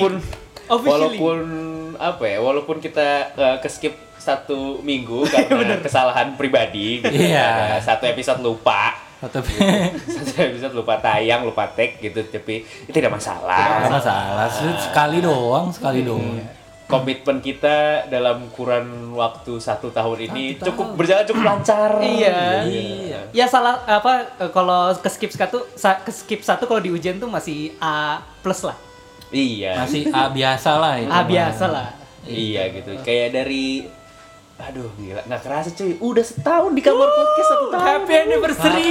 Walaupun Officially. walaupun apa ya, walaupun kita uh, keskip satu minggu karena kesalahan pribadi gitu. Iya. Ada Satu episode lupa. Atau Satu episode lupa tayang, lupa tag gitu, tapi itu tidak masalah. Nggak masalah, sekali doang, sekali doang. Komitmen kita dalam kurun waktu satu tahun ini Satu cukup tahun. berjalan cukup lancar. Iya. Iya. Ya salah apa eh, kalau ke skip satu sa- ke skip satu kalau di ujian tuh masih A plus lah. Iya. Masih A biasa lah itu. A mah. biasa lah. Iya gitu. Kayak dari aduh gila nggak kerasa cuy. Udah setahun di kamar podcast satu tahun. Happy anniversary.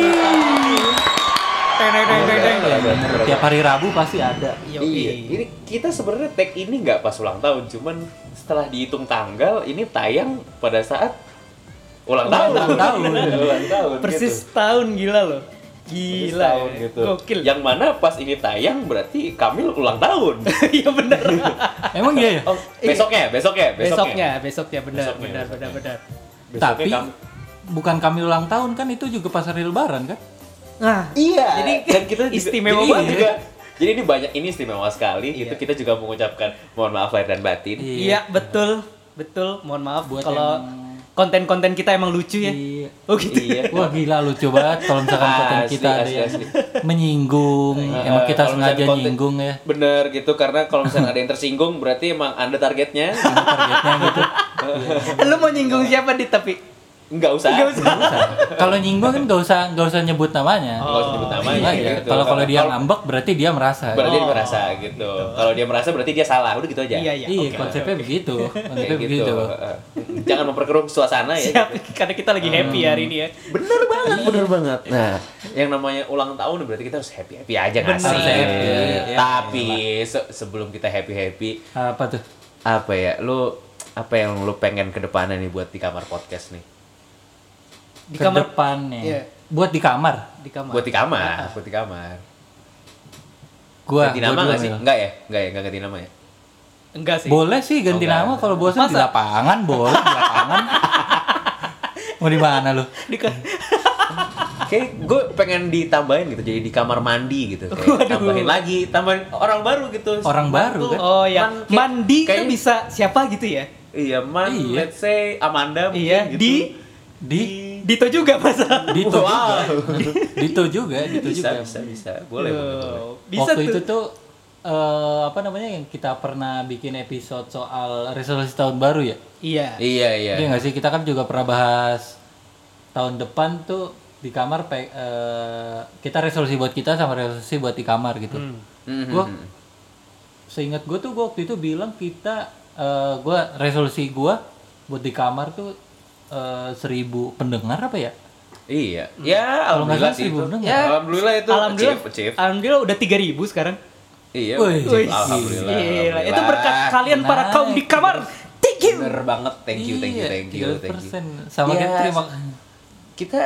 Teng teng teng teng teng. Bener. Tiap hari Rabu pasti ada. Iya, ini kita sebenarnya tag ini nggak pas ulang tahun, cuman setelah dihitung tanggal ini tayang pada saat ulang tahun. Ulang tahun. ulang tahun. Persis gitu. tahun gila loh. Gila. tahun ya. gitu. Gokil. Yang mana pas ini tayang berarti Kamil ulang tahun. Iya benar. Emang iya ya? Oh, besoknya, besoknya, Besoknya, besoknya benar Besoknya, benar besoknya. benar benar. Besoknya Tapi Kam- bukan kami ulang tahun kan itu juga pas hari lebaran kan? Nah, Iya. Jadi dan kita juga, istimewa jadi banget. juga. Jadi ini banyak ini istimewa sekali. Iya. Itu kita juga mengucapkan mohon maaf lahir dan batin. iya betul. Betul. Mohon maaf Buat kalau yang- konten-konten kita emang lucu ya. Iya. Oh gitu. Iya. Wah gila lucu banget kalau misalkan konten Asli, kita ada asli, yang asli. menyinggung, Eh, emang kita sengaja konten- nyinggung ya. Bener gitu karena kalau misalnya ada yang tersinggung berarti emang anda targetnya Ini targetnya gitu. Lu mau nyinggung siapa di tapi? Nggak usah. Nggak usah. Kalau nyinggung kan nggak usah nggak usah nyebut namanya. Nggak usah nyebut namanya. Iya, gitu. Kalau kalau dia ngambek berarti dia merasa. berarti dia Oh. merasa gitu. Kalau dia merasa berarti dia salah. Udah gitu aja. Iya iya. Iya, oke, konsepnya oke. begitu. Konsepnya gitu. begitu. Heeh. Jangan memperkeruh suasana ya. Siap, karena kita lagi happy hari ini ya. Bener banget, bener banget. Nah, yang namanya ulang tahun berarti kita harus happy happy aja nggak sih? Happy, ya. Tapi se- sebelum kita happy happy, Apa tuh? apa ya? Lu apa yang lu pengen ke depannya nih buat di kamar podcast nih? Di Ke kamar depannya. Iya. Buat di kamar. di kamar. Buat di kamar, buat di kamar. Gua, ganti nama dulu, nggak sih? Enggak ya? Enggak ya? Enggak ganti nama ya? Enggak sih. Boleh sih ganti Oh, enggak. nama kalau bosan di lapangan, boleh di lapangan. Mau di mana lu? Di ka- Kayak gue pengen ditambahin gitu, jadi di kamar mandi gitu. Kayak tambahin lagi, tambahin orang baru gitu. Orang baru, Tuh, kan? Oh ya, Man, kayak- mandi kan kayaknya- bisa siapa gitu ya? Iya, man, Iya. let's say Amanda mungkin Iya, gitu. di Di Dito juga masa. Dito Wow. juga. Dito juga, Dito bisa, juga. bisa, bisa. Boleh, boleh, boleh. Bisa Waktu tuh. itu tuh eh, apa namanya yang kita pernah bikin episode soal resolusi tahun baru ya? Iya. Iya, iya. Iya nggak sih? Kita kan juga pernah bahas tahun depan tuh di kamar pe- eh, kita resolusi buat kita sama resolusi buat di kamar gitu. Mhm. Gua seingat gue tuh gua waktu itu bilang kita eh, gua resolusi gua buat di kamar tuh eh, seribu pendengar apa ya? Iya. Ya, Kalau nggak alhamdulillah salah sih itu. Ya, alhamdulillah itu Alhamdulillah, achieve, achieve. alhamdulillah udah 3000 sekarang. Iya, Wih, alhamdulillah. Itu berkat kalian para kaum di kamar. Thank you. Bener banget. Thank you, thank you, Iya, thank you, thank you. 3%. Sama Iya, kita terima Kita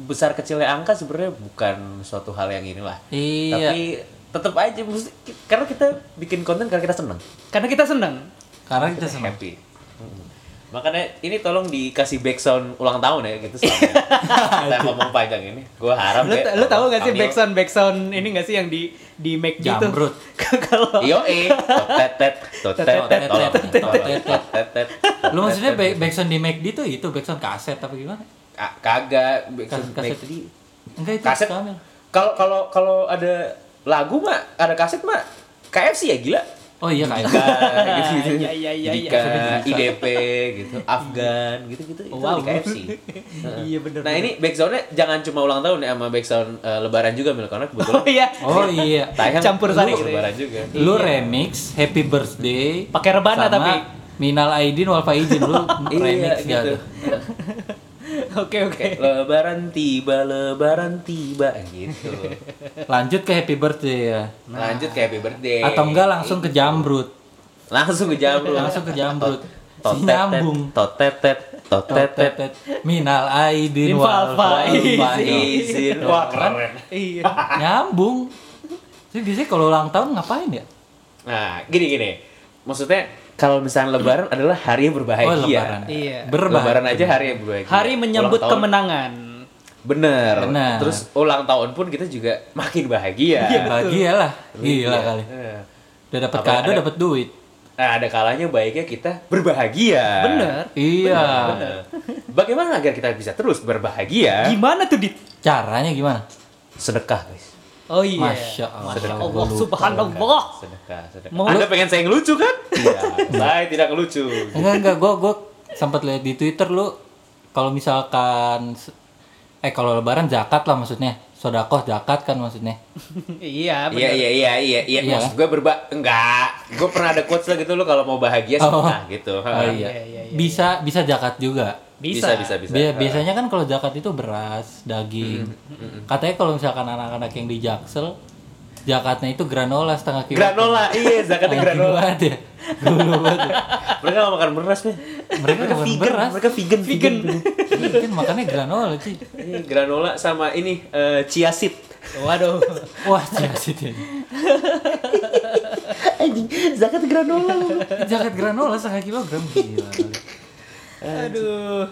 besar kecilnya angka sebenarnya bukan suatu hal yang inilah. Iya. Tapi tetap aja karena kita bikin konten karena kita seneng. Karena kita senang. karena kita senang. happy. Makanya ini tolong dikasih backsound ulang tahun ya gitu selama kita ngomong panjang ini. Gua harap Lu, kayak lu tahu gak sih backsound backsound ini gak sih yang di di Mac gitu? Jamrut. Kalau Iyo eh, totetet, tolong, Totetet. totetet. Lu maksudnya back, backsound di McD tuh itu backsound kaset apa gimana? Ka- kagak backsound Kaset-. McD. Enggak itu Kaset. Kalau kalau kalau ada lagu mah, ada kaset mah KFC ya gila. Oh iya kayak. gitu gitu. Iya, iya, iya, iya. IDP gitu, Afgan gitu-gitu itu Wow. di KFC. Iya bener. Nah ini backsoundnya jangan cuma ulang tahun ya sama backsound eh, Lebaran juga Mil karena kebetulan Oh iya. Oh iya. tayang Campur sari gitu. Lebaran juga. Lu remix Happy Birthday Pakai rebana tapi. Minal Aidin wal Faizin lu remix iya, gitu. Oke oke. Kayak lebaran tiba, lebaran tiba gitu. Lanjut ke Happy Birthday ya. Lanjut ke happy birthday. Atau enggak langsung ke Jambrut. Langsung ke jamrut. Langsung ke Jambrut. Si nyambung. Totetet, totetet. Minal Aidin Din wal Faizin. Faizin. Wah keren. Iya. Nyambung. Jadi biasanya kalau ulang tahun ngapain ya? Nah, gini gini. Maksudnya kalau misalnya lebaran adalah hari yang berbahagia. Oh, lebaran. Iya. Berbahagia. Lebaran aja hari yang berbahagia. Hari menyambut tahun- kemenangan. Bener. Bener. Terus ulang tahun pun kita juga makin bahagia. Iya, Bahagia lah. Gila Iya. kali. Udah dapat Apa, kado, dapat duit. Nah, ada kalanya baiknya kita berbahagia. Bener. Iya. Bagaimana agar kita bisa terus berbahagia? Gimana tuh dit? Caranya gimana? Sedekah, guys. Oh iya. Masya Allah. Masya Allah, subhanallah. Sedekah, sedekah. Mau- Anda pengen saya ngelucu kan? Iya, saya tidak ngelucu. Enggak enggak, gua gua sempat lihat di Twitter lu kalau misalkan eh kalau lebaran zakat lah maksudnya. Sodakoh zakat kan maksudnya. iya, bener. Iya iya iya iya iya Iya. maksud gue berba enggak gue pernah ada quotes lah gitu lo kalau mau bahagia Oh. sedekah gitu Oh iya. iya, iya, iya. Bisa bisa zakat juga. Bisa. bisa bisa, Bi- biasanya kan kalau zakat itu beras, daging. Katanya kalau misalkan anak-anak yang di Jaksel zakatnya itu granola setengah kilo. granola iya zakatnya granola banget ya. Dulu banget. ya. mereka nggak makan beras nih Mereka makan vegan beras. mereka vegan vegan Kan makannya granola sih. Iya, granola sama ini eh, chia seed Waduh. Wah, ciasit ya. anjing zakat granola Zakat granola setengah kilogram gila. kali. Aduh.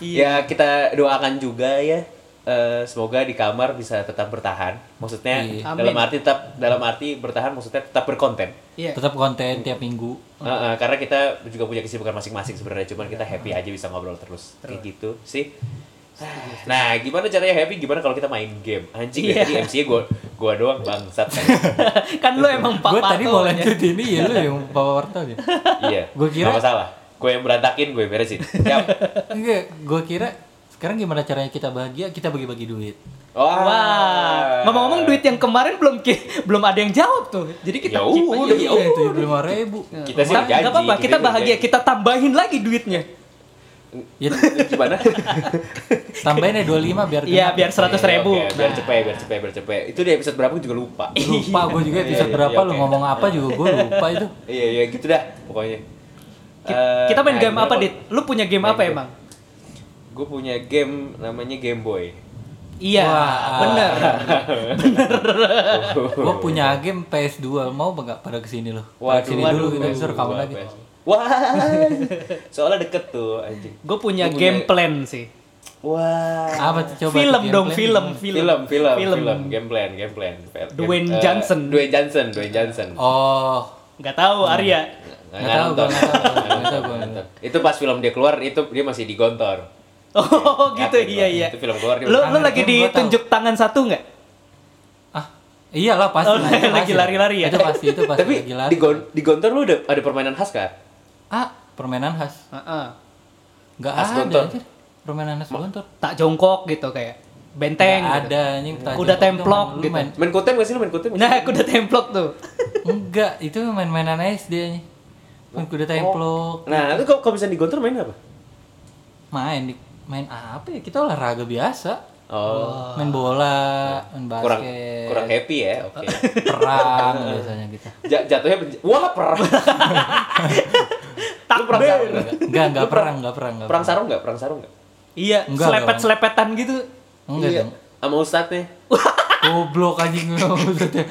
ya kita doakan juga ya eh, semoga di kamar bisa tetap bertahan. Maksudnya Iya. dalam Amin. arti tetap dalam arti bertahan maksudnya tetap berkonten. Iya. Tetap konten tiap minggu. Heeh, karena kita juga punya kesibukan masing-masing sebenarnya cuman kita happy aja bisa ngobrol terus. Kayak gitu sih. Nah gimana caranya happy? Gimana kalau kita main game? Anjing ya jadi MC gua gua doang bangsat. Kan kan lu emang Pak Gue tadi mau ya. lanjut ini ya lu yang bawa warta aja. iya Gua kira- nggak masalah. Gue yang berantakin gue beresin. Siap. Enggak, gue kira sekarang gimana caranya kita bahagia? Kita bagi-bagi duit. Wah. Wah, ngomong-ngomong duit yang kemarin belum belum ada yang jawab tuh. Jadi kita Ya udah, ya Iya, tujuh puluh lima ribu. Kita sih janji, nggak apa-apa, kita bahagia, kita tambahin lagi duitnya. Ya, gimana tambahin ya 25 biar Iya, biar seratus ribu. Oke, biar cepet biar cepet biar cepet itu di episode berapa juga lupa Lupa gue juga episode Iya, iya, berapa iya, lu ngomong apa juga gue lupa itu. iya iya gitu dah pokoknya Ki- Kita main nah, game apa, Dit? Lu punya game apa emang? Gue punya game namanya Game Boy Iya, Wah. bener. Gue punya game PS2 mau nggak pada ke sini lo? Pada Waduh, ke sini waduh, dulu kita waduh, bisa rekaman lagi. waduh. Wah, soalnya deket tuh anjing. Gue punya Gua punya- game plan sih. Wah. Apa tuh coba? film dong, film, film, Film, film, film, film. game plan, game plan. Game- Dwayne eh, Johnson. Dwayne Johnson, Dwayne Johnson. Oh, Gak tahu Arya. Nggak tahu, nonton. gua nggak tahu, Nggak tahu, nggak nonton. Itu pas film dia keluar, itu dia masih digontor. Oh gitu, Yakin iya iya. Itu film keluar masih- lu lagi ditunjuk tangan satu nggak? ah, iyalah pasti. Oh, lagi lari-lari ya? Itu pasti, itu pasti Tapi lagi lari. di, gon- di gontor lu ada, ada permainan khas kan? Ah, permainan khas. Heeh. Nggak Khas ada gontor. anjir. Permainan khas gontor. Tak jongkok gitu kayak benteng. Nggak gitu. ada anjing. Kuda templok gitu. main. Main kutem gak sih lu main kutem? Nah, kuda templok tuh. Enggak, itu main-mainan SD anjing. Main kuda templok. Nah, itu kalau kalau bisa di gontor main apa? Main di main apa ya? Kita olahraga biasa. Oh, Main bola, main basket. kurang kurang happy ya. Oke. perang biasanya kita. Ja- jatuhnya wah perang. lu perang sarung nggak? Enggak, enggak perang, enggak perang, enggak Perang sarung nggak? Perang sarung nggak? Iya, Enggak selepet-selepetan gitu. Enggak Iya. dong. Sama ustadznya. Goblok anjing maksudnya.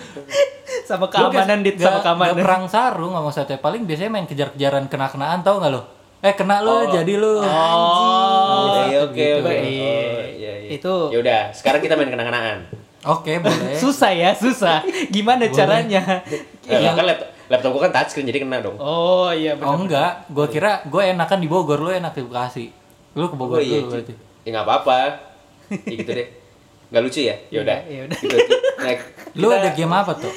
Sama keamanan dit sama keamanan. Gak perang sarung sama sate paling biasanya main kejar-kejaran kena-kenaan tau nggak lo? Eh kena lo jadi lo. Oh. Iya, oke gitu. oke. Iya. Oh, iya, iya. Itu- Ya udah, sekarang kita main kenang-kenangan. Oke boleh. Susah ya, susah. Gimana caranya? Eh, kan laptop, laptop gua kan touchscreen jadi kena dong. Oh iya Oh benar. enggak, gua kira gue enakan di Bogor, lo enak di Bekasi. Lu ke Bogor Oh iya, dulu berarti. ya nggak apa-apa. Ya gitu deh. Nggak lucu ya? Ya udah. Iya, ya udah. Gitu. Nah, Lu ada game apa tuh?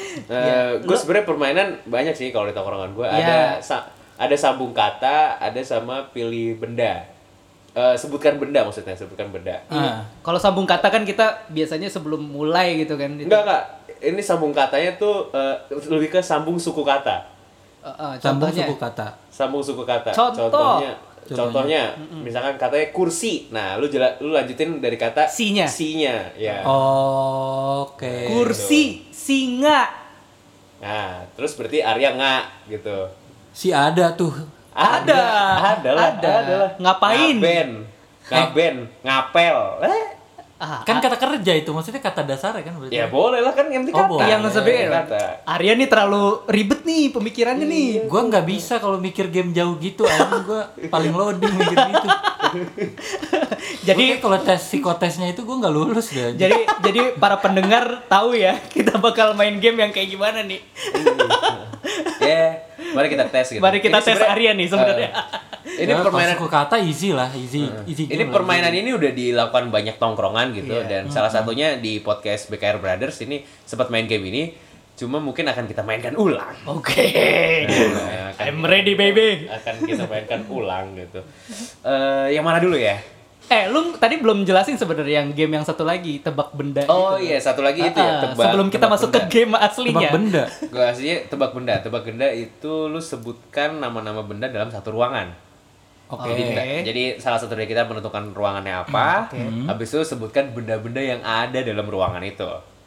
gue sebenarnya permainan banyak sih kalau di tongkrongan gue. Iya. Ada sa- ada sambung kata, ada sama pilih benda. Eh, sebutkan benda maksudnya, sebutkan benda. Ah. Kalau sambung kata kan kita biasanya sebelum mulai gitu kan. Enggak enggak. Ini sambung katanya tuh eh, lebih ke sambung suku kata. Eh, eh, Sambung contohnya. suku kata. Sambung suku kata. Contoh. Contohnya, Contohnya. contohnya, misalkan katanya kursi. Nah, lu jela, lu lanjutin dari kata Si-nya. Si-nya, ya. Oke. Kursi, singa. Nah, terus berarti Arya nggak gitu. Si ada tuh. Ada. Ada lah, Ada. ada lah. Ngapain? Ngaben. Ngaben, ngapel. Eh, Ah, Kan kata kerja itu maksudnya kata dasar kan berarti. Ya boleh lah kan yang Oh, kata. boleh. yang sebenarnya kata. Arya nih terlalu ribet nih pemikirannya nih. Gua nggak bisa kalau mikir game jauh gitu, anjing gua paling loading mikir gitu. Jadi kalau tes psikotesnya itu gua nggak lulus deh. jadi jadi para pendengar tahu ya kita bakal main game yang kayak gimana nih. Ya, mari kita tes gitu. Mari kita Ini tes Arya nih sebenarnya. Eh, ini Ya, permainan suku kata easy lah, easy, easy ini game lah. permainan ini udah dilakukan banyak tongkrongan gitu Iya. dan salah satunya di podcast BKR Brothers ini sempat main game ini cuma mungkin akan kita mainkan ulang Oke. Nah, akan- I'm ready baby. akan kita mainkan ulang gitu Eh, yang mana dulu ya Eh, lu tadi belum jelasin sebenarnya yang game yang satu lagi tebak benda oh gitu. iya satu lagi itu ya Ah, tebak sebelum kita tebak masuk ke benda. game Tebak aslinya. benda. Gue aslinya tebak benda tebak benda itu lu sebutkan nama-nama benda dalam satu ruangan Oke. Jadi, Oke. jadi salah satu dari kita menentukan ruangannya apa, Oke. habis itu sebutkan benda-benda yang ada dalam ruangan itu.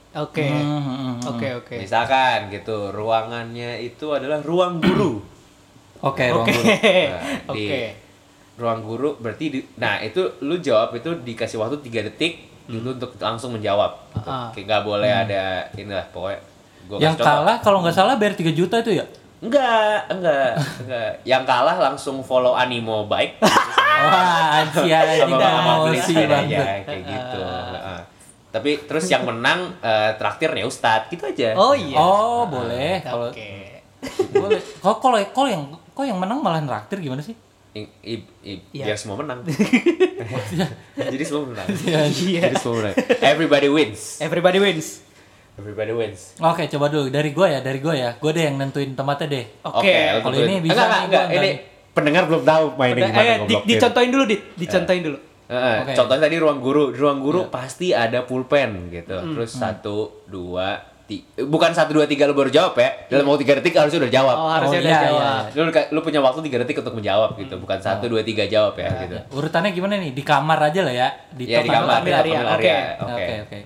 Oke. Hmm, hmm, hmm. Oke, oke. Misalkan gitu, ruangannya itu adalah ruang guru. Oke, ruang Oke. guru. Nah, Oke. Ruang guru berarti di, nah itu lu jawab itu dikasih waktu 3 detik itu untuk langsung menjawab. Gitu. Ah. Kayak nggak boleh ada inilah pokoknya. Gua Yang kalah kalau nggak salah bayar 3 juta itu ya? Enggak, enggak, enggak. Yang kalah langsung follow Animo bike Wah, emosi sepedanya banget. kayak gitu. Heeh. Tapi terus yang menang eh, traktirnya Ustadz gitu aja. Oh iya. Oh, boleh. Kalau Oke. boleh. Kok kalau kalau yang kok yang menang malah traktir gimana sih? I- i- Iya. biar semua menang. Jadi semua menang. Iya. Jadi semua menang. Everybody wins. Everybody wins. Everybody wins. Oke, coba dulu dari gua ya, dari gua ya. Gua deh yang nentuin tempatnya deh. Oke. lu Kalau ini bisa enggak, enggak, gua ini pendengar belum tahu mainnya gimana eh, di, dicontohin dulu, Dit. Dicontohin dulu. Heeh, Oke. Contohnya tadi ruang guru, di ruang guru Iya. pasti ada pulpen gitu. Hmm. Terus satu, dua, bukan satu dua tiga lu baru jawab ya. Dalam mau tiga detik harusnya udah jawab. Oh, harusnya Oh, udah iya, jawab. iya, Lu, lu punya waktu tiga detik untuk menjawab gitu, bukan satu dua tiga jawab ya gitu. Urutannya gimana nih? Di kamar aja lah ya. Di Ya di kamar, di area, ambil oke. Oke. Oke.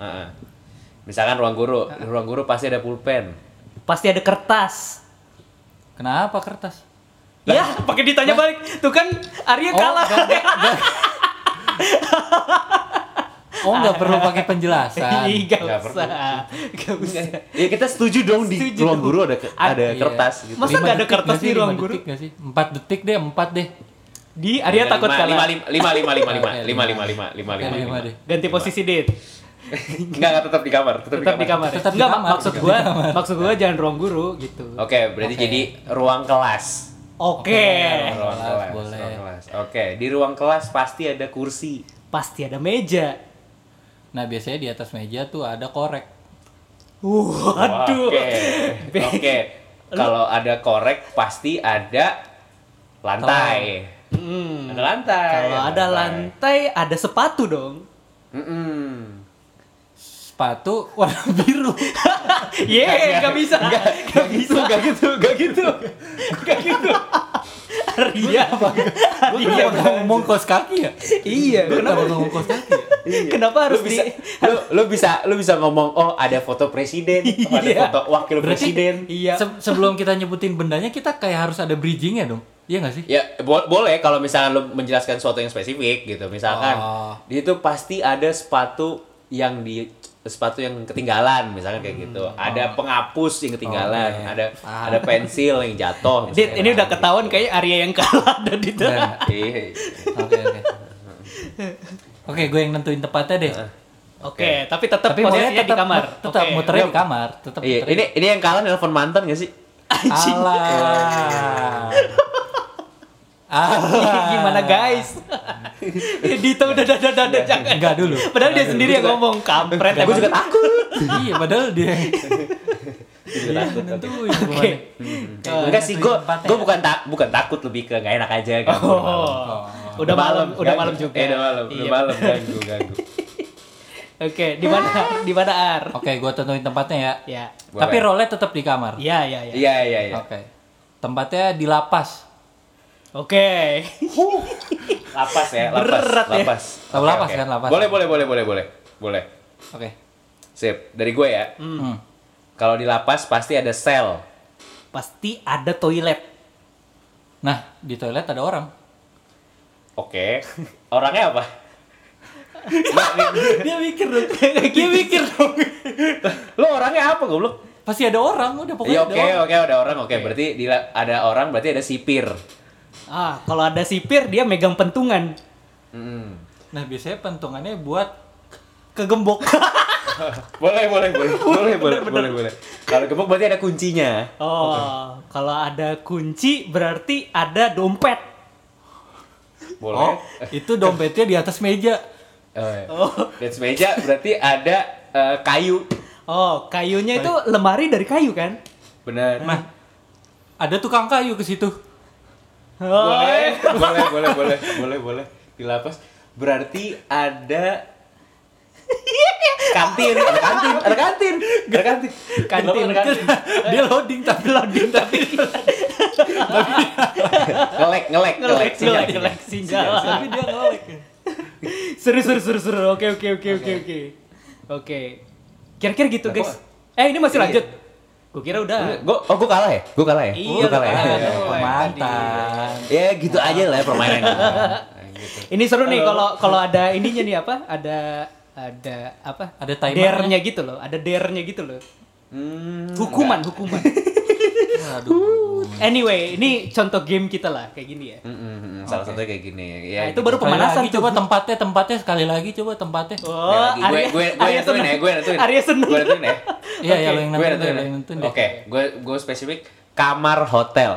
Misalkan ruang guru, di ruang guru pasti ada pulpen. Pasti ada kertas. Kenapa kertas? Ya, pakai ditanya balik. Tuh kan Arya kalah. enggak, enggak. Oh, nggak perlu pakai penjelasan. Gak Nggak usah. Gak usah. Ya kita setuju dong di Setuju ruang dong. guru ada ada Iya. kertas gitu. Masa nggak ada kertas nggak di ruang guru? detik nggak sih? Empat detik deh, empat deh. Di Arya takut lima, kalah. lima, lima, lima, lima, lima, lima, lima, lima. lima, lima, lima, Oke, lima, lima lima. deh. Ganti posisi Dit. Enggak, enggak tetap di kamar, tetap, Tetap di kamar. Tetap di Enggak, kamar, maksud tetap gua, di kamar. maksud gua jangan ruang guru gitu. Oke, berarti Oke. jadi ruang kelas. Oke. Ruang kelas, kelas, boleh. ruang kelas. Oke, di ruang kelas pasti ada kursi. Pasti ada meja. Nah, biasanya di atas meja tuh ada korek. Waduh. Oke. Oke. Kalau ada korek pasti ada lantai. Hmm. Ada lantai. Kalau ada lantai, ada sepatu dong. Mm-mm. Sepatu warna biru. Ye, nggak bisa. Nggak bisa. Gak gitu, gak gitu. Nggak gitu. Arya. Gue kenapa ngomong kos kaki ya? Iya. Gue Kenapa? kenapa ngomong kos kaki ya? Kenapa Lu harus bisa, di? lu, lu bisa, lu bisa ngomong, oh ada foto presiden, oh, ada Iya. foto wakil presiden. Iya. Se- sebelum kita nyebutin bendanya, kita kayak harus ada bridgingnya dong. Iya nggak sih? Ya bo- boleh kalau misalnya lu menjelaskan sesuatu yang spesifik gitu. Misalkan Oh. di itu pasti ada sepatu yang di sepatu yang ketinggalan misalkan kayak gitu. Ada penghapus yang ketinggalan, Oke. ada Paham. ada pensil yang jatuh. Dit, misalnya. ini udah ketahuan kayak Arya yang kalah dan itu. Enggak, enggak. Iya. Oke, oke. Oke, gue yang nentuin tempatnya deh. Oke, tapi tetap Tapi posisinya maunya di tetap kamar. tetap Oke. muternya di kamar, tetap Iya, ini ini yang kalah nelpon mantan gak sih? Alah. Alah. Gimana guys? Dito udah udah udah udah jangan. Enggak dulu. Padahal dia sendiri yang ngomong kampret. Gue juga takut. iya, padahal dia. Takut. nentuin Oke. rumahnya. Enggak sih, gue gue bukan tak bukan takut lebih ke nggak enak aja. Oh. Udah malam, udah malam juga. Eh, udah malam, udah Iya. malam ganggu ganggu. Oke, di mana? Di mana Ar? Oke, gue tentuin tempatnya ya. Ya. Boleh. Tapi role tetap di kamar. Iya, iya, iya. Iya iya iya. Oke. Tempatnya di lapas. Oke. Lapas ya, lapas. Berat ya. lapas. Tahu lapas oke. kan, lapas. Boleh, boleh, boleh, boleh, boleh. Boleh. Oke. Sip. Dari gue ya. Hmm. Kalau di lapas pasti ada sel. Pasti ada toilet. Nah, di toilet ada orang. Oke. Orangnya apa? Dia mikir dong. Dia mikir dong. Lo orangnya apa goblok? Pasti ada orang udah pokoknya Iya ada oke orang. oke ada orang oke berarti di, ada orang berarti ada sipir. Ah, kalau ada sipir dia megang pentungan. Hmm. Nah, biasanya pentungannya buat Kegembok. Boleh boleh boleh boleh boleh boleh boleh. Kalau gembok berarti ada kuncinya. Oh, kalau ada kunci berarti ada dompet. Boleh. Oh, itu dompetnya di atas meja. Oh, iya. Di atas meja berarti ada eh, kayu. Oh, kayunya itu lemari dari kayu kan? Benar. Nah, ada tukang kayu ke situ. Boleh, boleh, boleh, boleh, boleh, boleh. Di lapas berarti ada kantin, ada kantin, ada kantin, ada kantin, Kantin. ada kantin. Dia loading tapi loading tapi ngelek, ngelek, ngelek, sinyal, ngelek, ngelek, sinyal. tapi dia ngelek. seru seru seru seru. Oke oke oke oke oke. Oke. Kira-kira gitu, guys. Eh, ini masih Iya. lanjut. Gue kira udah. Gue, oh gue kalah ya? Gue kalah ya? Iya, gue kalah ya? lu kalah. Ya, Oh, Pemantan. Ya gitu aja lah ya permainan. gitu. Ini seru nih kalau kalau ada ininya nih apa? Ada ada apa? Ada timernya. Gitu loh. Ada dare-nya gitu loh. Hmm, Hukuman, hukuman. Aduh. anyway, ini contoh game kita lah kayak gini ya. Mm, mm, mm, salah satunya kayak gini. Ya, Nah, itu baru Sekali pemanasan lagi, tuh. coba tempatnya, tempatnya sekali lagi coba tempatnya. Oh, lagi. Gue Arya- gue gue Arya nentuin seneng. ya, gue nentuin. Arya seneng. Gue nentuin ya. Iya, ya lo yang Gue nentuin deh, nentuin. ya. yang. Oke, gue gue spesifik kamar hotel.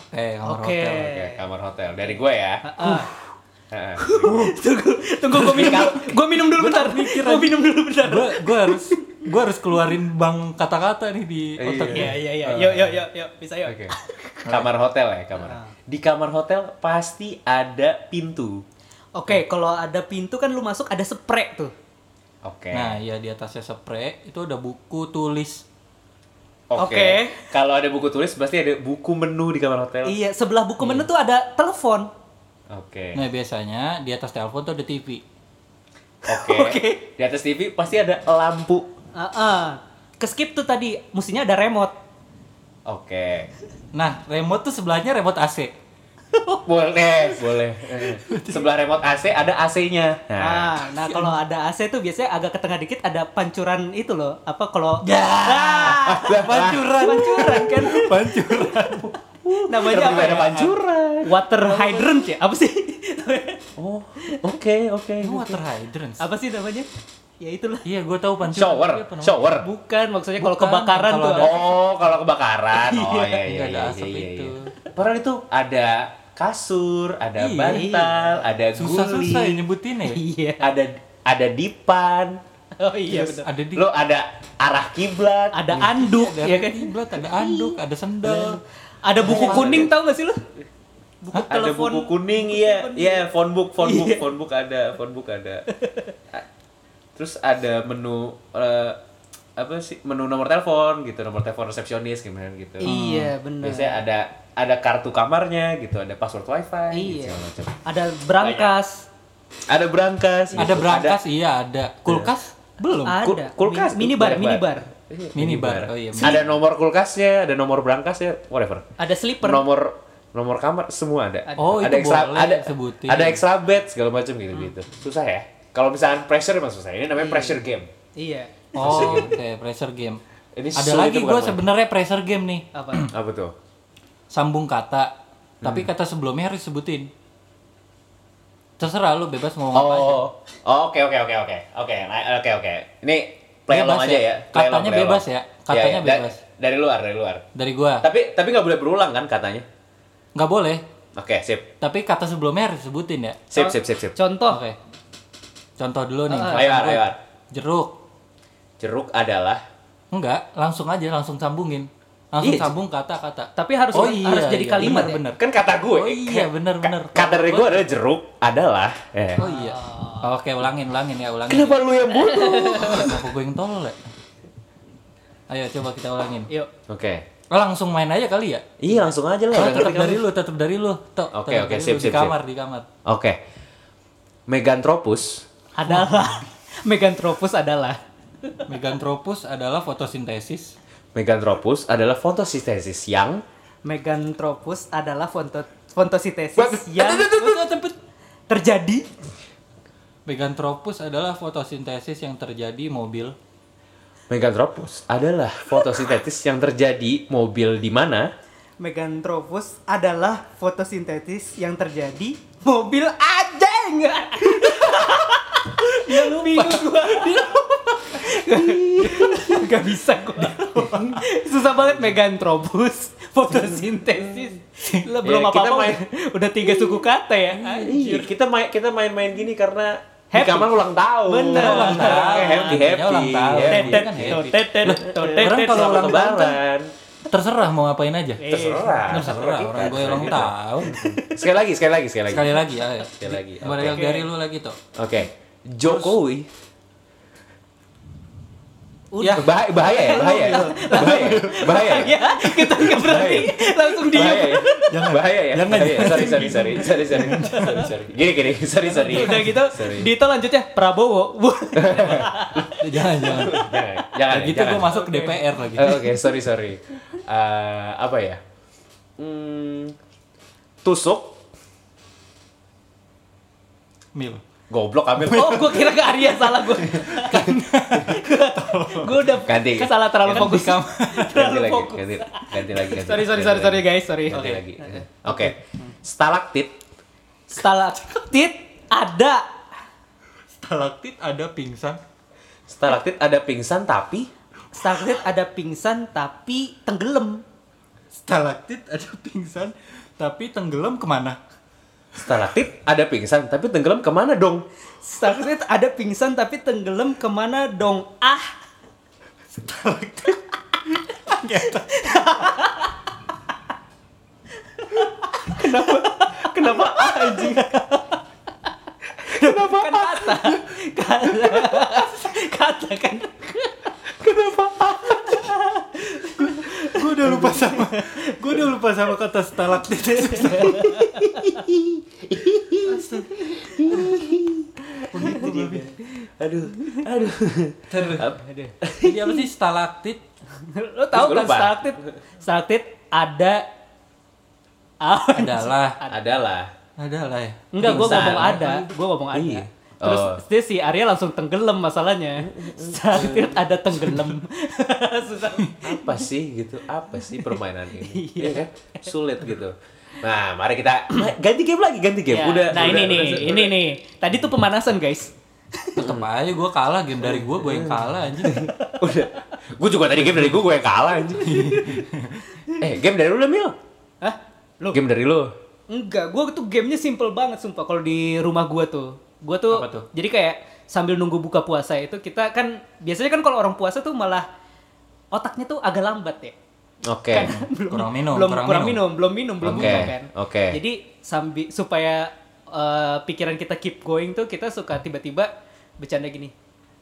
Oke, kamar Oke. hotel. Oke, kamar hotel. Dari gue ya. Ah. Heeh. tunggu, tunggu gue minum. Gue minum dulu bentar. Gue minum dulu bentar. Gue gue harus gue harus keluarin bang kata-kata nih di Iya. otak. Iya, iya, iya. Yuk, yuk, yuk, yuk. Bisa yuk. Oke. Kamar hotel ya, kamar. Di kamar hotel pasti ada pintu. Oke, kalau ada pintu kan lu masuk ada spray tuh. Oke. Nah, ya di atasnya spray itu ada buku tulis. Oke. oke. Kalau ada buku tulis pasti ada buku menu di kamar hotel. Iya, sebelah buku menu tuh ada telepon. Oke. Nah, biasanya di atas telepon tuh ada TV. Oke. Oke. Di atas TV pasti ada lampu. Ah, ah. Keskip tuh tadi, mestinya ada remote. Oke. Nah, remote tuh sebelahnya remote AC. Boleh, boleh. Eh, Sebelah remote AC ada AC-nya. Nah, Ah, nah kalau ada AC tuh biasanya agak ke tengah dikit ada pancuran itu loh. Apa kalau Ya. Ah, Pancuran. pancuran kan? Pancuran. Namanya apa? ada pancuran? Water hydrant ya? Apa sih? Oh, oke, oke. Ini water hydrants. apa sih namanya? Ya itulah. Iya, gue tahu pancuran. Shower, namanya? shower. Bukan, maksudnya kalau kebakaran kalau tuh ada-. Oh, kalau kebakaran. Oh, iya, iya, iya, asap iya, itu. iya. Padahal itu ada kasur, ada Iya. bantal, ada Susah-susah ya guling, nyebutinnya ya. Iya. ada ada dipan, Oh iya Terus benar. ada di lo ada arah kiblat, Ada anduk ada ya kan? kiblat, ada anduk, ada sendal. Ada buku kuning tau gak sih lu? Buku ada telepon. buku kuning, iya, iya, phone book, phone book, Iya. phone book ada, phone book ada. Terus ada menu eh, apa sih menu nomor telepon gitu, nomor telepon resepsionis gimana gitu. Iya benar. Biasanya ada ada kartu kamarnya gitu, ada password wifi, gitu, Iya. segala macam. Ada brankas. Ada brankas, Ada gitu. brankas, iya ada. Kulkas belum. Kul- Ada. kulkas Mini- tuh, minibar, banyak minibar. Iya, Minibar, oh iya. Ada nomor kulkasnya, ada nomor brankasnya, whatever. Ada slipper. Nomor nomor kamar semua ada. Oh, ada itu extra boleh ada sebutin. ada extra bed segala macam gitu gitu. Susah ya? Kalau misalnya pressure emang susah. Ini namanya pressure game. Iya. Oh, oke, pressure game. Ini Ada lagi gue sebenarnya pressure game nih. Apa? Apa tuh? Sambung kata, tapi Hmm. kata sebelumnya harus sebutin. Terserah lu bebas mau ngomong apa aja. Oh, oh, oke oke oke oke oke nah, oke oke. Ini play Bebas along aja ya? ya. Play along, Katanya play bebas along. ya? Katanya Iya, iya. Da- bebas. Dari luar, dari luar. Dari gua. Tapi tapi nggak boleh berulang kan katanya? Nggak boleh, Oke, sip. tapi kata sebelumnya harus sebutin ya. Sip, sip, sip, sip. Contoh. Oke. Contoh dulu nih. Ah, Ayo, ayo. Jeruk. Jeruk adalah Enggak, langsung aja langsung sambungin. Langsung Iya. sambung kata-kata. Tapi harus Oh harus iya, jadi iya, kalimat ya. bener, kan kata gue. Oh iya, bener, Ka- bener. Kata dari gue adalah jeruk adalah. Eh. Oh iya. Oke, ulangin, ulangin ya, ulangin. Kenapa lu yang bodoh? Kenapa gue yang tolol ya? Ayo coba kita ulangin. Yuk. Oke. Oh, langsung main aja kali ya? Iya, langsung aja lah. Oh, udah tetap kan dari lu. tetap dari lu. Oke, oke, dari sip, lu. sip, Di kamar, di kamar. Oke. Meganthropus Adalah Meganthropus adalah Meganthropus adalah fotosintesis. Meganthropus adalah fotosintesis yang Meganthropus adalah fonto fotosintesis yang terjadi Meganthropus adalah fotosintesis yang terjadi mobil. Meganthropus adalah fotosintesis yang terjadi mobil di mana? Meganthropus adalah fotosintesis yang terjadi mobil aja enggak. Dia lupa. Bingung gua. Gak bisa gua. Susah banget Meganthropus fotosintesis. Lah belum Ya, kita apa-apa main- udah, tiga suku kata ya. Iya, kita main kita main-main gini karena di Happy. kamar ulang tahun. Bener. Ulang tahun. happy happy. ulang tahun. happy. Tetet, kan happy. tetet, tetet, orang kalau ulang tahun kan terserah mau ngapain aja. Eh, Terserah. Terserah orang gue ulang tahun. Sekali lagi, sekali lagi, sekali lagi. Sekali lagi ya. Sekali lagi. Dari lu lagi tuh. Oke. Jokowi Udah. bahaya, bahaya ya, bahaya, ya? bahaya, ya? bahaya, ya? Ya, kita nggak berhenti, langsung diem. bahaya, ya? bahaya ya, Jangan. bahaya. Sorry, sorry, sorry, sorry, sorry, sorry, sorry. Gini, gini, sorry, sorry. Udah gitu, Sorry. Dito lanjutnya Prabowo. Jangan jangan. Jangan, jangan, gitu jangan. gue masuk ke DPR lagi. Eh, Oke, sorry, sorry. Eh, apa ya? Hmm, tusuk, Mil. Goblok ambil. Oh, gue kira ke Arya salah gue. gue udah Ganti. salah terlalu Ganti fokus. ganti terlalu lagi, fokus. ganti, ganti lagi, ganti. Sorry, sorry, ganti sorry, sorry lagi. guys, sorry. Ganti Oke. lagi. Oke. Stalaktit Stalaktit ada. Stalaktit ada pingsan. Stalaktit ada pingsan tapi Stalaktit ada pingsan tapi tenggelam. Stalaktit ada pingsan tapi tenggelam ke mana? Stalaktit ada pingsan tapi tenggelam ke mana dong? Stalaktit ada pingsan tapi tenggelam ke mana dong? Ah, Kenapa anjing? kenapa? Kan kata. Kata. Kata kan. Gue udah lupa sama gue udah lupa sama kata stalaktit. Aduh. Terus. Ap- Jadi apa sih stalaktit? Lo tahu Terus kan stalaktit? Stalaktit ada Ah, Adalah Adalah. adalah ya. Enggak, gue ngomong ada, gue ngomong ada. Iya. Terus Oh. dia si Arya langsung tenggelam masalahnya. Stalaktit ada tenggelam. Susah. Apa sih gitu? Apa sih permainan ini? Iya. Iya kan? Sulit gitu. Nah, mari kita ganti game lagi, ganti game. Ya, Udah. nah udah- ini nih, udah- ini nih. Tadi tuh pemanasan guys. Tetep aja gue kalah game dari gue gue yang kalah anjing. Udah. Gue juga tadi game dari gue, gue yang kalah anjing. eh, game dari lu lah, Mil. Hah? Lu? Game dari lu. Enggak, gue tuh gamenya simple banget sumpah kalau di rumah gue tuh. Gue tuh, Apa tuh? jadi kayak sambil nunggu buka puasa itu kita kan biasanya kan kalau orang puasa tuh malah otaknya tuh agak lambat ya. Oke. Kan belum Kurang minum, belum kurang kurang, minum. minum. belum minum, belum Oke, minum kan. oke. Jadi sambil supaya eh, pikiran kita keep going tuh kita suka tiba-tiba bercanda gini.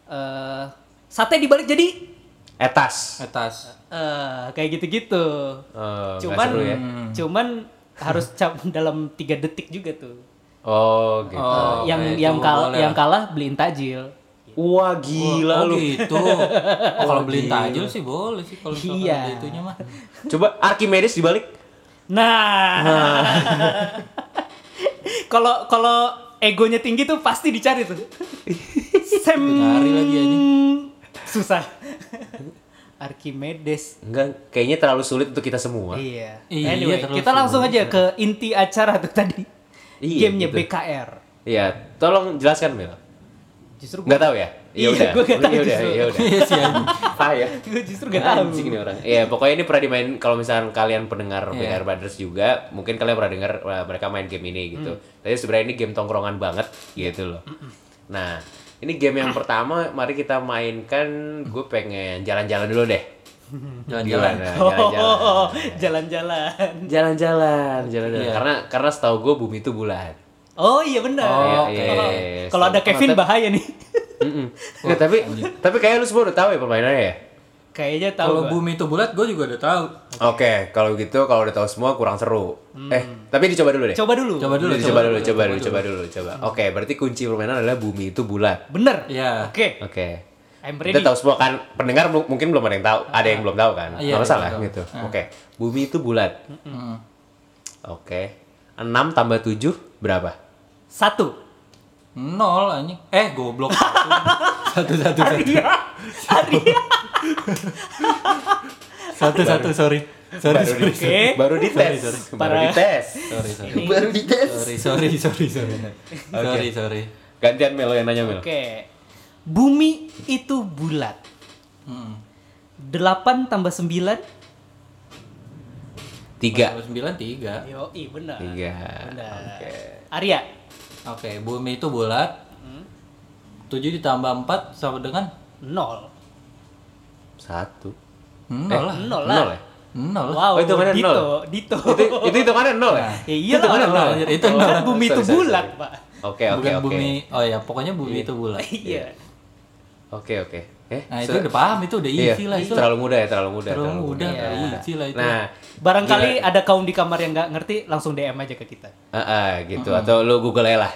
eh sate dibalik jadi Etas. Atas. eh kayak gitu-gitu. Nggak cuman seru ya? cuman harus cap dalam tiga detik juga tuh. Oh, gitu. Oh, yang oke, yang itu kalah boleh. yang kalah beliin tajil. Wah, gila oh, lu. gitu. Oh, kalau beliin gila. tajil sih boleh sih kalau Iya. itunya mah. Coba Archimedes dibalik. Nah. Kalau kalau egonya tinggi tuh pasti dicari tuh. Sem Nyari lagi anjing. susah. Archimedes. Enggak, kayaknya terlalu sulit untuk kita semua. Iya. Iya, anyway, kita langsung sulit. aja ke inti acara tuh tadi. Iya, Gamenya gitu. BKR. Iya, tolong jelaskan, Mil. Justru Nggak tahu ya? Iya, Ya udah. gua nggak tahu Ya udah, justru. ya udah. Iya sih anjing. Ah ya. gue justru gak tahu. Anjing nih orang. Iya, pokoknya ini pernah dimain kalau misalkan kalian pendengar Iya. BKR Brothers juga, mungkin kalian pernah dengar uh, mereka main game ini gitu. Tapi sebenarnya ini game tongkrongan banget gitu loh. Nah, ini game yang pertama mari kita mainkan gue pengen jalan-jalan dulu deh. Jalan-jalan. Oh, Jalan-jalan. jalan-jalan. Jalan-jalan. Iya. Karena karena setahu gue bumi itu bulat. Oh iya benar. Oh, Iya, Kalau- iya, Kalau ada Kevin bahaya nih. Mm-mm. Nggak, tapi tapi kayaknya lu semua udah tahu ya permainannya ya. Kayaknya tahu. Kalau bumi itu bulat gue juga udah tahu. Oke, kalau gitu kalau udah tahu semua kurang seru. Eh, tapi dicoba dulu deh. Coba dulu. Coba dulu. Coba, dulu, coba dulu, coba dulu, coba. Oke, berarti kunci permainan adalah bumi itu bulat. Bener. Iya. Oke. Oke. I'm Kita tahu semua kan, pendengar mu- mungkin belum ada yang tahu, ada yang belum tahu kan? Iya, Nggak masalah iya, gitu. Oke, bumi itu bulat. Mm. Oke. 6 tambah 7 berapa? Satu. Nol anjing. Eh goblok. Satu satu satu. satu. Arya. Arya. Satu satu sorry. Sorry baru sorry. di, Oke. baru dites Sorry, sorry. baru dites Sorry sorry. Ini- baru dites Sorry sorry sorry sorry. Sorry sorry. gantian Melo yang nanya Melo Oke. Bumi itu bulat. Hmm. 8 tambah 9. tiga Sembilan tiga. Yo, i benar. tiga Benar. oke Arya. Oke, bumi itu bulat. Tujuh ditambah empat sama dengan 0. satu nol Eh, lah. 0 lah. nol ya Nol lah. Wow, Oh, hitungannya Dito, nol? Dito. itu itu hitungannya nol ya Ya iya Hitungannya lah. nol. Itu Kan nol. bumi itu bulat. Pak. oke oke Bukan oke bumi. Oh ya, pokoknya bumi itu bulat. Iya. oke oke eh Nah, itu udah paham itu udah iya, easy lah itu. terlalu mudah ya terlalu mudah Terlalu mudah, Iya. terlalu easy lah itu. nah Barangkali ada kaum di kamar yang nggak ngerti, langsung DM aja ke kita. ah, ah, gitu atau lu google aja lah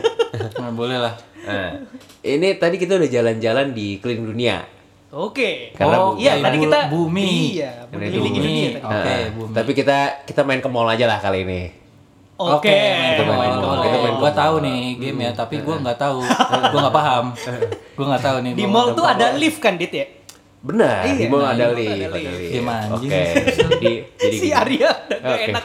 Nah, boleh lah. nah, ini tadi kita udah jalan-jalan di keliling dunia Oke. Karena Oh, bu- Iya, tadi bu- kita bumi. Iya, bumi. dunia. Oke, Ah, bumi. tapi kita kita main ke mall aja lah kali ini Oke. mall, mall. main ke Gua mall. tahu nih game ya, tapi gua nggak tahu. Gua nggak paham. Gua nggak tahu nih. Di mall tuh ada lift kan, Dit ya? benar Iya, di mall nah, ada di mall lift ada ada lift. lift Gimana oke jadi jadi Si. Arya udah nggak Oke. enak.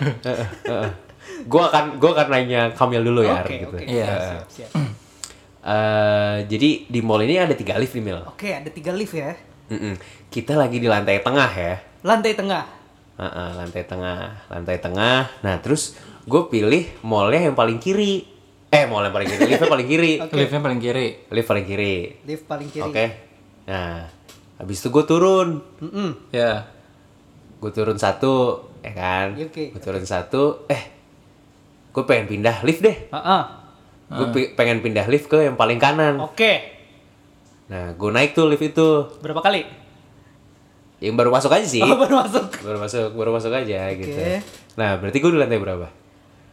gue akan gue akan nanya Kamil dulu ya Oke, gitu. oke. Iya. Siap, siap. Eh, jadi di mall ini ada tiga lift nih Mil. Oke, ada tiga lift ya. Mm-mm. Kita lagi di lantai tengah ya. Lantai tengah. Heeh, lantai tengah, lantai tengah. Nah terus gue pilih mallnya yang paling kiri. Eh mall yang paling kiri, liftnya paling kiri. Liftnya paling kiri. Lift paling kiri. Lift paling kiri. Oke. Nah, habis itu gue turun. Mm-mm. Ya. Gue turun satu, ya kan? Ya, oke, Gue turun satu, eh, gue pengen pindah lift deh. Ah, ah. Gue pengen pindah lift ke yang paling kanan. Oke. Nah, gue naik tuh lift itu. Berapa kali? Yang baru masuk aja sih. Oh, baru masuk. Baru masuk, baru masuk aja gitu. Oke. Nah, berarti gue di lantai berapa?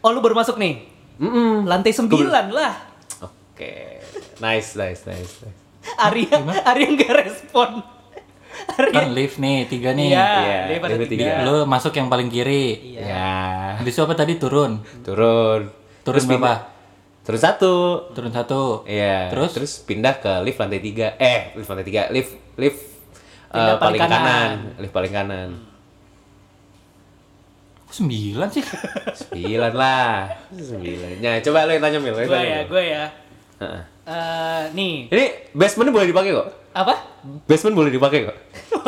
Oh, lu baru masuk nih. Mm-mm. Lantai sembilan lah. Oke. Nice, nice, nice. nice. Arya, Arya nggak respon. Arya. Kan lift nih, tiga nih. Iya, Iya, lift ada tiga. tiga. Lu masuk yang paling kiri. Iya. Ya. Habis itu apa tadi turun? Turun. Turun Terus berapa? pindah. Turun satu. Turun satu. Iya. Terus? Terus pindah ke lift lantai tiga. Eh, lift lantai tiga. Lift, lift Pindah eh, paling paling kanan. kanan. Lift paling kanan. Kok Sembilan sih. Sembilan lah. Sembilan. Nah, coba lo yang tanya Mil. Gue ya, gue ya. Heeh. Eh, nih. Ini basement boleh dipakai kok. Apa? Basement boleh dipakai kok.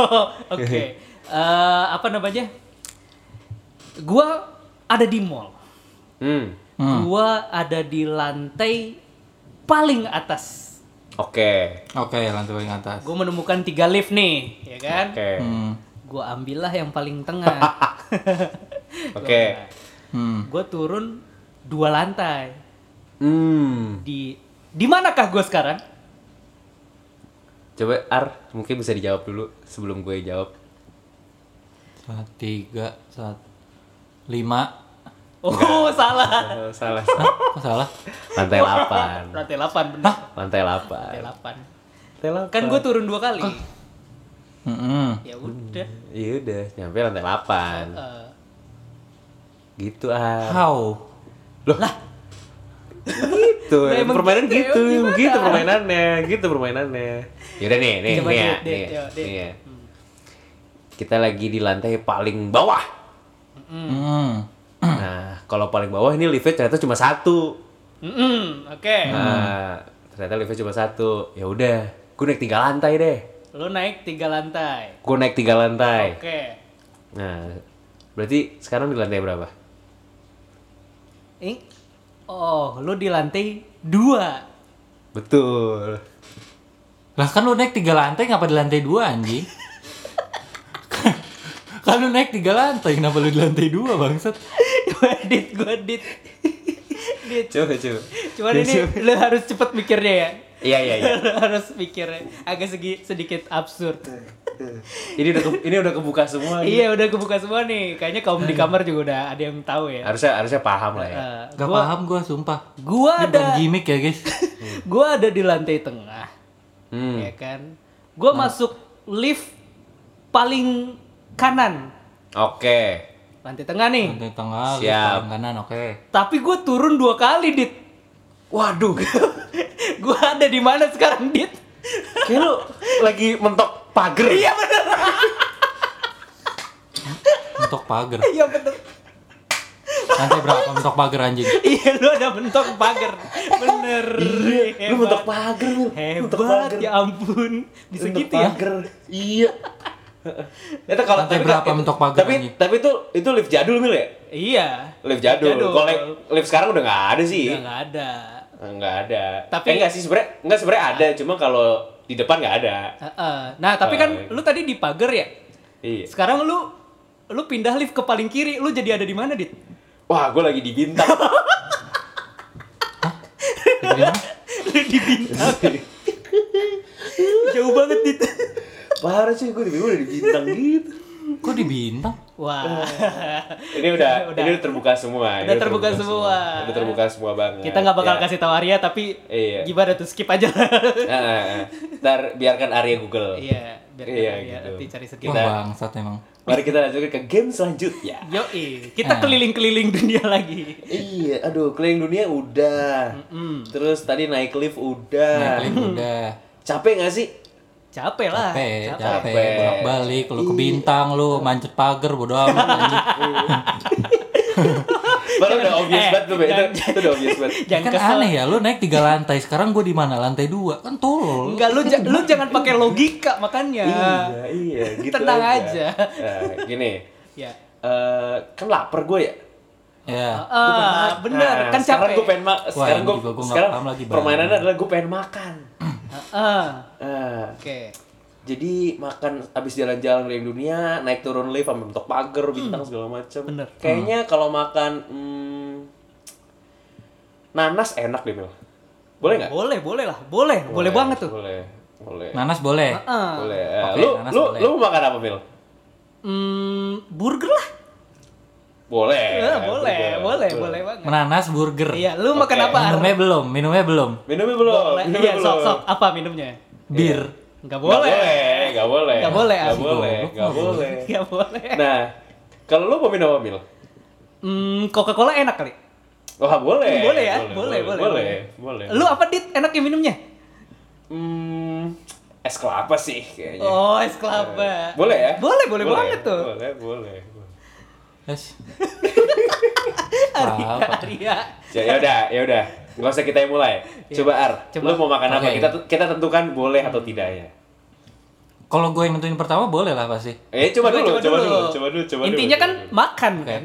Oke. Eh, apa namanya? Gua ada di mall. Hmm. Gua ada di lantai paling atas. Oke. Oke, lantai paling atas. Gue menemukan tiga lift nih, ya kan? Oke. Hmm. Gue ambillah yang paling tengah. Oke. Hmm. Gue turun dua lantai. Hmm. Di di manakah gue sekarang? Coba Ar, mungkin bisa dijawab dulu sebelum gue jawab. Satu, tiga, satu, lima. Oh, salah. Oh, salah. Hah? Kok salah? Lantai 8. Lantai 8 benar. Lantai 8. Lantai 8. Lantai 8. Kan gue turun dua kali. Hmm. Ya udah. Iya udah, nyampe lantai 8. Eh, Gitu Ar. How? Gitu. Lah, emang permainan gitu ya, gitu, gimana? gitu permainannya, gitu permainannya. Yaudah nih, nih, Coba nih ya, nih, nih ya. Kita lagi di lantai paling bawah. Hmm. Nah, kalau paling bawah ini liftnya ternyata cuma satu. mm-mm, oke. Nah, ternyata liftnya cuma satu. Ya udah, gue naik tiga lantai deh. Lu naik tiga lantai. Gue naik tiga lantai. Oke. Nah, berarti sekarang di lantai berapa? Ih. Oh, lu di lantai dua. Betul. Lah kan lu naik tiga lantai ngapa di lantai dua anjing? kan lu naik tiga lantai kenapa lu di lantai dua bangsat? Gue edit, gue edit. Dit. Coba, coba. Cuman ini lu harus cepet mikirnya ya. Iya, iya, iya. Harus mikirnya agak segi, sedikit absurd. Ini udah ke- ini udah kebuka semua. nih. iya, udah kebuka semua nih. Kayaknya kaum di kamar juga udah ada yang tahu ya. Harusnya harusnya paham lah ya. Eh, Gak gua, paham gua sumpah. bukan ada gimmick ya guys. gua ada di lantai tengah. Hmm. Ya kan? Gua masuk lift paling kanan. Oke. Lantai tengah nih. Lantai tengah, lift Siap. paling kanan, oke. Tapi gue turun dua kali, Dit. Waduh, gua ada di mana sekarang, Dit? kayak lu lagi mentok pagar. Iya bener. Mentok pagar. Iya bener. Lantai berapa mentok pagar anjing? Iya lu ada bentuk pagar. Bener. Iya, lu mentok pagar, Mil. Mentok Hebat ya ampun. Bisa Mentok gitu ya. pagar. Iya. Itu kalau Lantai tapi- berapa mentok pagar, Tapi anjing? tapi itu itu lift jadul Mil ya? Iya. Lift jadul. Jadul. Kalau lift- lift sekarang udah nggak ada sih. Udah nggak ada. Nggak ada. Tapi- eh, enggak sih sebenarnya enggak sebenarnya ada, cuma kalau di depan nggak ada. Heeh. Nah, tapi kan Ah, lu tadi di pagar ya. Iya. Sekarang lu lu pindah lift ke paling kiri, lu jadi ada di mana, Dit? Wah, gue lagi di bintang. Di bintang. Jauh banget, Dit. Parah sih, gue di udah di bintang gitu. Kok di bintang? Wah. Ini udah, Udah. ini udah terbuka semua. Udah terbuka semua. Udah terbuka semua banget. Kita nggak bakal Ya. kasih tahu Arya tapi Iya. gimana tuh skip aja. Ah, ah, ah. Ntar biarkan Arya Google. iya, biar Iya, Arya gitu. nanti cari sendiri. Wah, bangsat emang. Mari kita lanjutkan ke game selanjutnya. Yoi, kita Ah. keliling-keliling dunia lagi. Iya, aduh, keliling dunia udah. Terus tadi naik lift udah. Naik lift udah. Capek gak sih? Capek lah. Capek, capek. capek, Capek. bolak-balik, lu ke bintang, lu manjat pagar, bodo amat anjing. Padahal udah obvious eh, banget tuh, Be. itu, itu udah obvious banget. Jangan kan kesel. aneh ya, lu naik tiga lantai, sekarang gue di mana? Lantai dua, kan tolol. Enggak, lu, ja- lu jangan pakai logika makanya. Iya, iya, gitu Tenang aja. Nah, gini, Ya. eh, kan lapar gue ya. Ya, Ah, bener, kan sekarang capek. gue pengen ma- sekarang gue gua sekarang paham lagi, permainannya adalah gue pengen makan. Ah, Ah, Oke. jadi makan abis jalan-jalan keliling dunia, naik turun lift sampai bentuk pagar, bintang segala macam. Hmm. Bener. Kayaknya kalau makan hmm, nanas enak deh, Mil. Boleh nggak? Boleh, boleh lah. Boleh, boleh, banget tuh. Boleh, boleh. nanas boleh. Ah. boleh. Eh, Oke, lu nanas lu boleh. lu mau makan apa, Mil? Hmm, burger lah. Boleh. Eh, boleh, boleh, betul. boleh banget. Menanas burger. Iya, lu makan Oke. apa? Minumnya belum, minumnya belum. Minumnya belum. Boleh. minumnya Iya, belum. sok, sok. Apa minumnya? Bir. Enggak Nggak boleh. Nggak boleh. Nggak boleh, Nggak asli. boleh. Goblok, Nggak boleh. Enggak boleh. Nah, kalau lu mau minum apa, Mil? Hmm, Coca-Cola enak kali. Wah, boleh. Boleh ya? Boleh, boleh, Boleh, boleh. Lu apa dit enaknya minumnya? Hmm, es kelapa sih kayaknya. Oh, es kelapa. Boleh ya? Boleh, boleh banget tuh. Boleh, boleh. Yes. Arya, Apa? Arya. Ya ya udah, ya udah. Nggak usah kita yang mulai. Coba Ar, Iya. Coba. lu mau makan apa? Oke. Kita kita tentukan boleh atau tidaknya. Kalau gue yang nentuin pertama boleh lah pasti. Eh, coba, Coba, dulu, coba coba dulu. dulu, coba dulu, coba dulu. Intinya kan coba dulu. makan Oke. kan?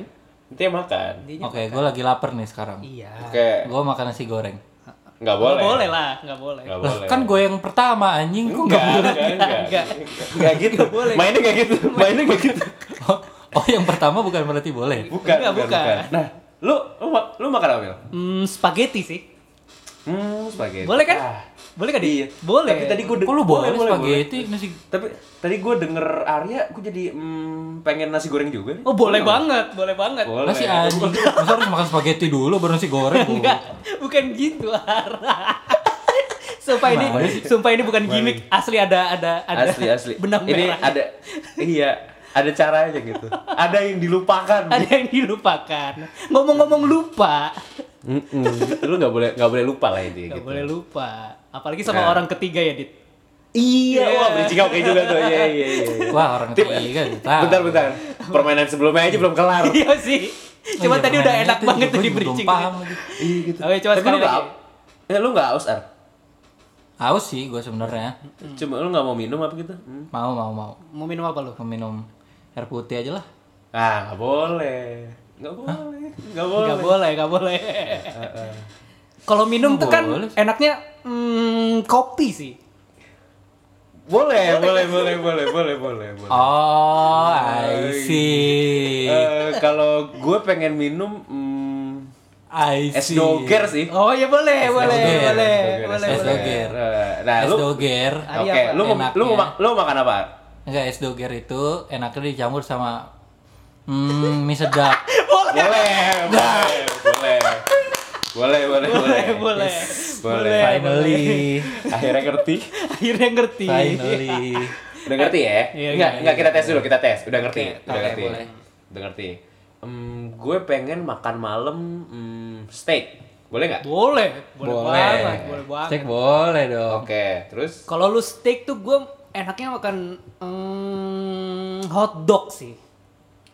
Intinya makan. Oke, gue lagi lapar nih sekarang. Iya. Oke, Gue makan nasi goreng. nggak Nggak boleh. boleh lah, nggak boleh. Lah, boleh. kan gue yang pertama anjing kok Enggak, nggak boleh. enggak, enggak, Enggak. enggak gitu. boleh. Mainnya enggak gitu. Mainnya enggak gitu. Oh, yang pertama bukan berarti boleh. Bukan, Enggak, bukan, bukan. bukan. Nah, lu lu, lu makan apa, Mil? Hmm, spaghetti sih. Hmm, spaghetti. Boleh kan? Ah, Boleh kan? Iya. Boleh. Tapi tadi gue Kok lu boleh spaghetti nasi Tapi tadi gue denger Arya, gue jadi hmm, pengen nasi goreng juga. nih. Oh, boleh banget, boleh banget. Boleh. nasi anjing. Masa harus makan spaghetti dulu baru nasi goreng? Enggak, bukan gitu, Ara. sumpah ini, sumpah ini bukan gimmick. Asli ada ada ada Asli asli. benang Ini merah. ada iya, ada caranya gitu. Ada yang dilupakan. ada yang dilupakan. Ngomong-ngomong lupa, Mm-mm. Lu nggak boleh nggak boleh lupa lah itu nggak gitu. boleh lupa. Apalagi sama Nah. orang ketiga ya, Dit. Iya, wah bridging oke juga tuh. Iya iya iya. Wah, orang ketiga tahu. Bentar bentar. Permainan sebelumnya aja belum kelar. Iya sih. Cuma Oh iya, tadi udah enak banget juga tuh di belum bridging. paham lagi. Iya gitu. Oke, coba Tapi sekali lu nggak lagi. Ya lu nggak haus, Ar? Haus sih gue sebenarnya. Cuma lu nggak mau minum apa gitu? Hmm. Mau mau mau. Mau minum apa lu? Mau minum air putih aja lah. Ah, nggak boleh. Nggak boleh. Nggak boleh. Gak boleh, gak boleh. Kalau minum tuh kan Boleh. enaknya hmm, kopi sih. Boleh, boleh, boleh, boleh, boleh, boleh, boleh. Oh, I see. Eh, kalau gue pengen minum hmm, I es see. doger sih. Oh iya boleh, boleh, doger. boleh, Doger, boleh, es boleh. doger. Eh, Nah, Es lu doger. Oke, apa? lu lu lu mau makan apa? Enggak, es doger itu enaknya dicampur sama hmm, mie sedap. Boleh, boleh, boleh. Boleh, boleh, Boleh, boleh. Boleh. Finally. Akhirnya ngerti. Akhirnya ngerti. Finally. Udah ngerti ya? Iya, enggak, iya, enggak kita tes dulu, kita tes. Udah ngerti, Oke, udah ngerti. boleh. Udah ngerti. Em, gue pengen makan malam em, steak. Boleh nggak? Boleh, boleh, Boleh. banget, boleh banget. Steak boleh dong. Oke, terus Kalau lu steak tuh gue enaknya makan mm, hot dog sih.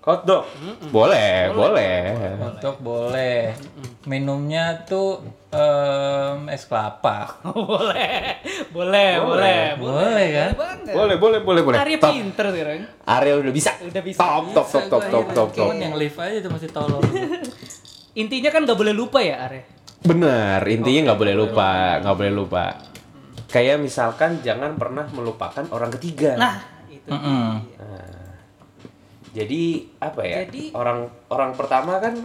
hotdog. Boleh, boleh. Untuk boleh. Minumnya tuh em, es kelapa. boleh, boleh, boleh, Boleh kan? banget. Boleh, boleh, boleh, boleh. Arya Top. pinter sekarang. Arya udah bisa. Udah bisa. Top, top, top, top, top, top, top. Cuman yang live aja tuh masih tolong. Intinya kan gak boleh lupa ya Arya. Bener, intinya nggak boleh lupa, nggak boleh lupa. Kayak misalkan jangan pernah melupakan orang ketiga. Nah, itu. Mm-mm. Jadi apa ya? Jadi- Orang orang pertama kan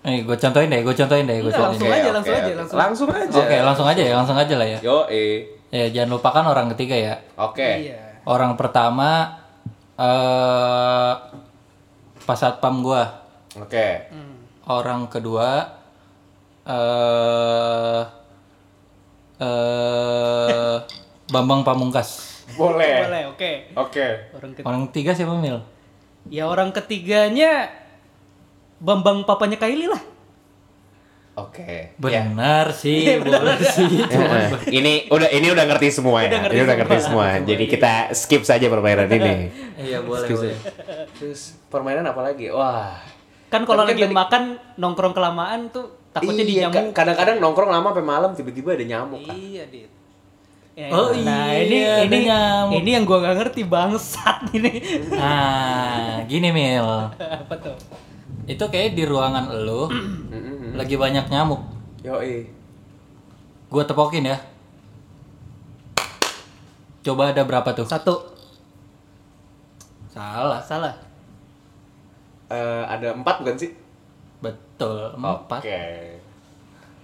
Nih, gue contoin deh, gue contoin deh, gue contoin. langsung deh. aja, langsung aja, langsung. langsung aja. Oke, langsung aja ya, langsung aja lah ya. Yo, eh. Ya, jangan lupakan orang ketiga ya. Oke. Iya. Orang pertama eh pas satpam gua. Oke. Orang kedua eh eh Bambang Pamungkas. Boleh. Boleh, oke. Oke. Orang ketiga. Orang ketiga siapa Mil? Ya orang ketiganya Bambang papanya Kylie lah. Oke. Ya. Benar sih, boleh sih. Eh, ini udah ini udah ngerti semua ya. Udah ngerti ini udah ngerti semua. semua. Jadi kita skip saja permainan ini. Iya, boleh, Skip boleh. Terus permainan apa lagi? Wah. Kan kalau lagi tadi- makan nongkrong kelamaan tuh takutnya iya, dinyamuk. ka- kadang-kadang nongkrong lama sampai malam tiba-tiba ada nyamuk kan. Iya, Dit. Ya, Oh nah, iya, ini ada ini nyamuk. ini yang gua nggak ngerti bangsat ini. Nah, gini Mil. Apa tuh? Itu kayak di ruangan lu Mm-mm. lagi banyak nyamuk. Yo, eh. Gua tepokin ya. Coba ada berapa tuh? Satu. Salah. Salah. Eh, ada empat bukan sih? Betul, empat. Oke.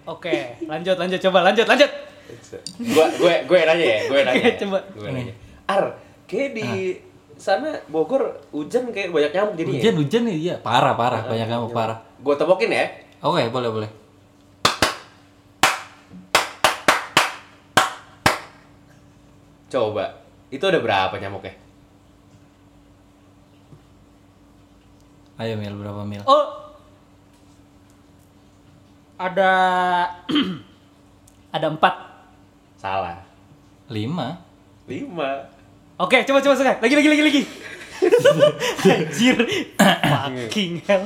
Oke, lanjut lanjut coba lanjut lanjut. Gue gue gue nanya ya, gue nanya. Ya. coba. Gue nanya. Ar, kayak di sana Bogor hujan kayak banyak nyamuk jadi. Hujan, hujan nih, iya. Parah, parah. Banyak nyamuk, parah. Gue tepokin ya. Oke, boleh, boleh. Coba. Itu ada berapa nyamuknya? Ayo Mil, berapa Mil? Oh. Ada ada empat. Salah. Lima. Lima. Oke, coba coba sekali. Lagi lagi lagi lagi. Anjir. Fucking hell.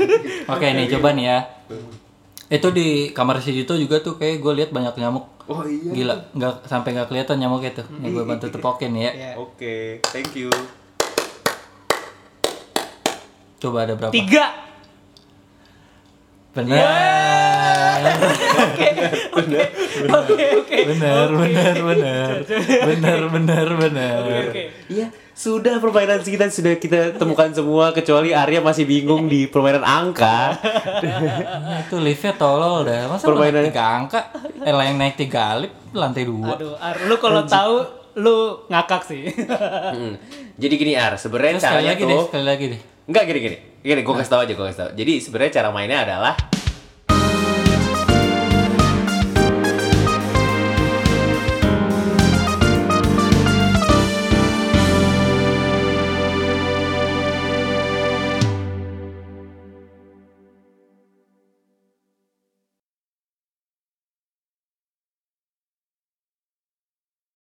Oke, nih coba nih ya. Itu di kamar si Dito juga tuh kayak gue lihat banyak nyamuk. Oh iya. Gila, nggak sampai nggak kelihatan nyamuknya tuh. Nih gue bantu tepokin ya. Ya. Oke, thank you. Coba ada berapa? Tiga. Benar. Oke, oke. Benar, benar, benar. Benar, benar, benar. Oke. Iya, sudah permainan kita sudah kita temukan semua kecuali Arya masih bingung di permainan angka. Itu liftnya tolol dah. Masa Permainan- naik tiga angka? Eh, lah yang naik tiga alip lantai dua. Aduh, Ar, lu kalau tahu lu ngakak sih. Jadi gini Ar, sebenarnya sekali caranya deh, tuh sekali lagi deh. Enggak gini gini. Gini, gue kasih tau aja, gue kasih tau. Jadi sebenarnya cara mainnya adalah